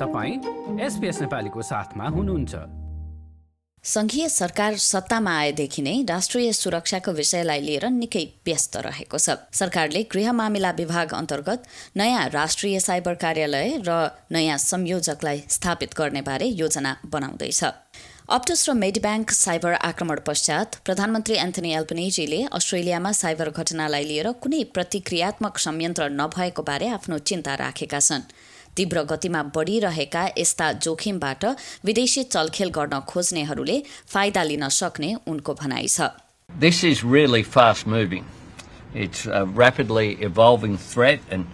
तपाईँ एसपिएस नेपालीको साथमा हुनुहुन्छ। संघीय सरकार सत्तामा आएदेखि नै राष्ट्रिय सुरक्षाको विषयलाई लिएर निकै व्यस्त रहेको छ। सरकारले गृह मामिला विभाग अन्तर्गत नयाँ राष्ट्रिय साइबर कार्यालय र नयाँ संयोजकलाई स्थापित गर्ने बारे योजना बनाउँदैछ। अप्टस र मेडिब्याङ्क साइबर आक्रमण पश्चात प्रधानमन्त्री एन्थनी एल्पनेजीले अस्ट्रेलियामा साइबर घटनालाई लिएर कुनै प्रतिक्रियात्मक संयन्त्र नभएको बारे आफ्नो चिन्ता राखेका छन्। तीव्र गतिमा बढिरहेका यस्ता जोखिमबाट विदेशी चलखेल गर्न खोज्नेहरूले फाइदा लिन सक्ने उनको भनाइ छ This is really fast moving. It's a rapidly evolving threat, and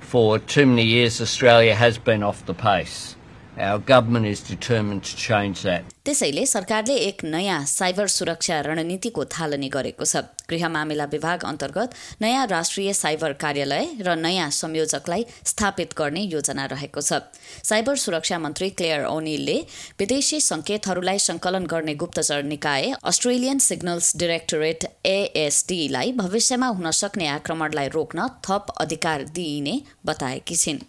for too many years, Australia has been off the pace. Our government is determined to change that. त्यसैले सरकारले एक नयाँ साइबर सुरक्षा रणनीतिको थालनी गरेको छ। गृह मामिला विभाग अन्तर्गत नयाँ राष्ट्रिय साइबर कार्यालय र नयाँ संयोजकलाई स्थापित गर्ने योजना रहेको छ। साइबर सुरक्षा मन्त्री क्लेयर ओनिलले विदेशी संकेतहरूलाई संकलन गर्ने गुप्तचर निकाय अस्ट्रेलियन सिग्नल्स डिरेक्टोरेट एएसडीलाई भविष्यमा हुन सक्ने आक्रमणलाई रोक्न थप अधिकार दिइने बताएकी छिन्।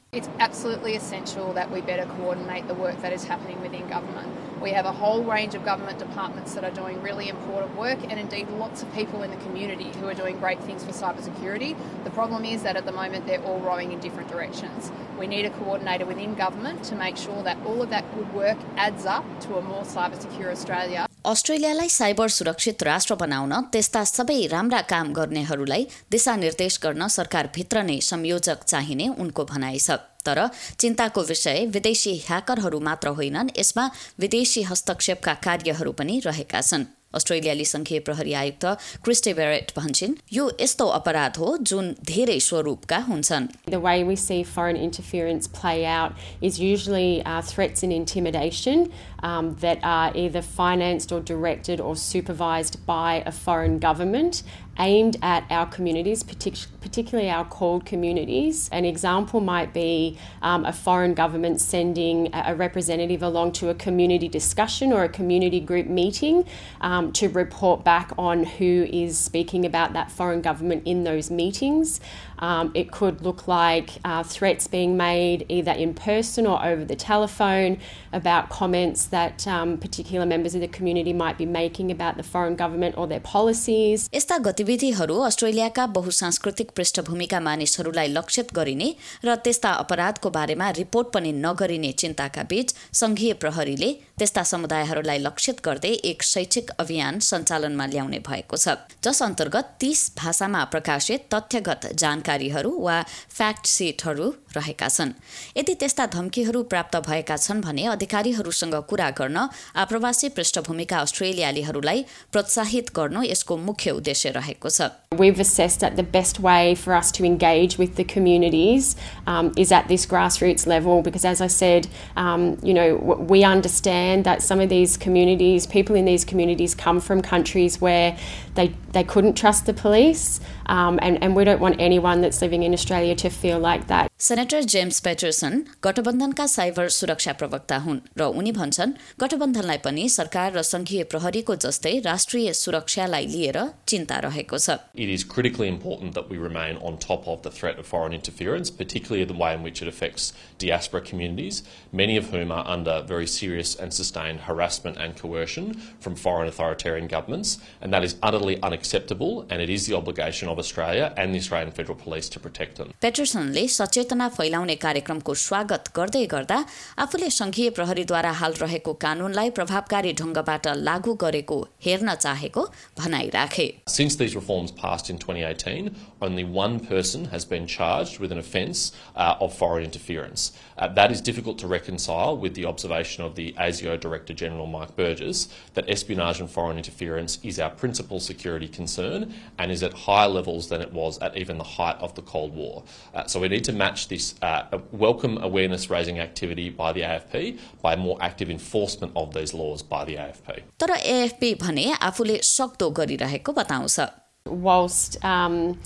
Whole range of government departments that are doing really important work, and indeed lots of people in the community who are doing great things for cybersecurity. The problem is that at the moment they're all rowing in different directions. We need a coordinator within government to make sure that all of that good work adds up to a more cyber secure Australia. अस्ट्रेलियालाई cyber सुरक्षित राष्ट्र बनाउन त्यस्ता सबै राम्रा काम गर्नेहरूलाई दिशानिर्देश गर्न सरकारभित्र नै संयोजक चाहिने उनको भनाइ छ। तर चिन्ताको विषय विदेशी ह्याकरहरू मात्र होइनन् यसमा विदेशी हस्तक्षेपका कार्यहरू पनि रहेका छन्। अस्ट्रेलियाली संघीय प्रहरी आयुक्त क्रिस्टे बेरेट भन्छन् यो यस्तो अपराध हो जुन धेरै स्वरूपका हुन्छन् The way we see foreign interference play out is usually uh, threats and intimidation um, that are either financed or directed or supervised by a foreign government aimed at our communities, partic- particularly our called communities. An example might be um, a foreign government sending a, a representative along to a community discussion or a community group meeting um, to report back on who is speaking about that foreign government in those meetings. Um, it could look like uh, threats being made either in person or over the telephone about comments that um, particular members of the community might be making about the foreign government or their policies. यस्ता गतिविधिहरू अस्ट्रेलियाका बहुसांस्कृतिक पृष्ठभूमिका मानिसहरूलाई लक्षित गरिने र त्यस्ता अपराधको बारेमा रिपोर्ट पनि नगरिने चिन्ताका बीच संघीय प्रहरीले त्यस्ता समुदायहरूलाई लक्षित गर्दै एक शैक्षिक अभियान सञ्चालनमा ल्याउने भएको छ। जस अन्तर्गत तीस भाषामा प्रकाशित तथ्यगत जानकारीहरू वा फ्याक्ट सिटहरू रहेका छन् यदि त्यस्ता धम्कीहरू प्राप्त भएका छन् भने अधिकारीहरूसँग कुरा गर्न आप्रवासी पृष्ठभूमिका अस्ट्रेलियालीहरूलाई प्रोत्साहित गर्नु यसको मुख्य उद्देश्य रहेको छ We've assessed that the best way for us to engage with the communities um, is at this grassroots level because, as I said, um, you know, w- we understand that some of these communities, people in these communities, come from countries where they they couldn't trust the police, um, and and we don't want anyone that's living in Australia to feel like that. Senator James Paterson गठबन्धनका cyber सुरक्षा प्रवक्ता हुन् र उनी भन्छन् गठबन्धनलाई पनि सरकार र संघीय प्रहरीको जस्तै राष्ट्रिय सुरक्षालाई लिएर चिन्ता रहेको छ It is critically important that we remain on top of the threat of foreign interference, particularly the way in which it affects diaspora communities, many of whom are under very serious and sustained harassment and coercion from foreign authoritarian governments, and that is utterly unacceptable, and it is the obligation of Australia and the Australian Federal Police to protect them. पेटरसनले सचेतना फैलाउने कार्यक्रमको स्वागत गर्दै गर्दा आफूले संघीय प्रहरीद्वारा हाल रहेको कानूनलाई प्रभावकारी ढंगबाट लागू गरेको हेर्न चाहेको भनाइ राखे Since these reforms passed in 2018, only one person has been charged with an offence uh, of foreign interference. Uh, that is difficult to reconcile with the observation of the ASIO Director General Mike Burgess that espionage and foreign interference is our principal security concern and is at higher levels than it was at even the height of the Cold War. Uh, so we need to match this uh, welcome awareness raising activity by the AFP by more active enforcement of these laws by the AFP. तर AFP भने आफूले सक्दो गरिरहेको बताउँछ whilst um,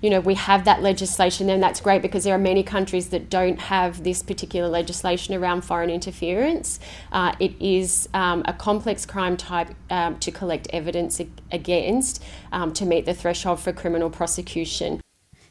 you know we have that legislation and that's great because there are many countries that don't have this particular legislation around foreign interference uh, it is um, a complex crime type um, to collect evidence ag- against um, to meet the threshold for criminal prosecution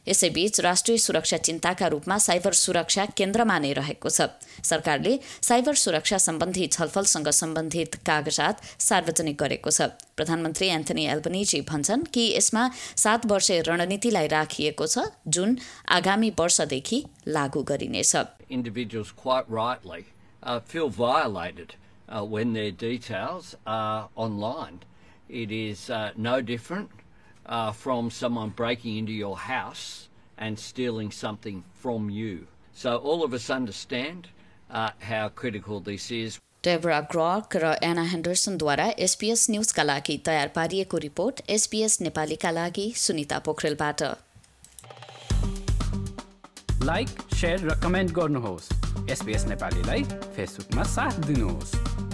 यसैबीच राष्ट्रिय सुरक्षा चिन्ताका रूपमा cyber सुरक्षा केन्द्रमा नै रहेको छ। सरकारले साइबर सुरक्षा सम्बन्धी छलफलसँग सम्बन्धित कागजात सार्वजनिक गरेको छ। प्रधानमन्त्री एन्थनी एल्बनिजी भन्छन् कि यसमा सात वर्षे रणनीतिलाई राखिएको छ जुन आगामी वर्षदेखि लागू गरिनेछ। Uh, uh, when their details are online. It is uh, no different uh, from someone breaking into your house and stealing something from you. So all of us understand uh, how critical this is. Debra ग्रक र एना हेन्डरसनद्वारा SPS न्युजका लागि तयार पारिएको report SPS नेपालीका लागि Sunita पोखरेलबाट like share र comment गर्नुहोस् SBS नेपालीलाई फेसबुकमा साथ दिनुहोस्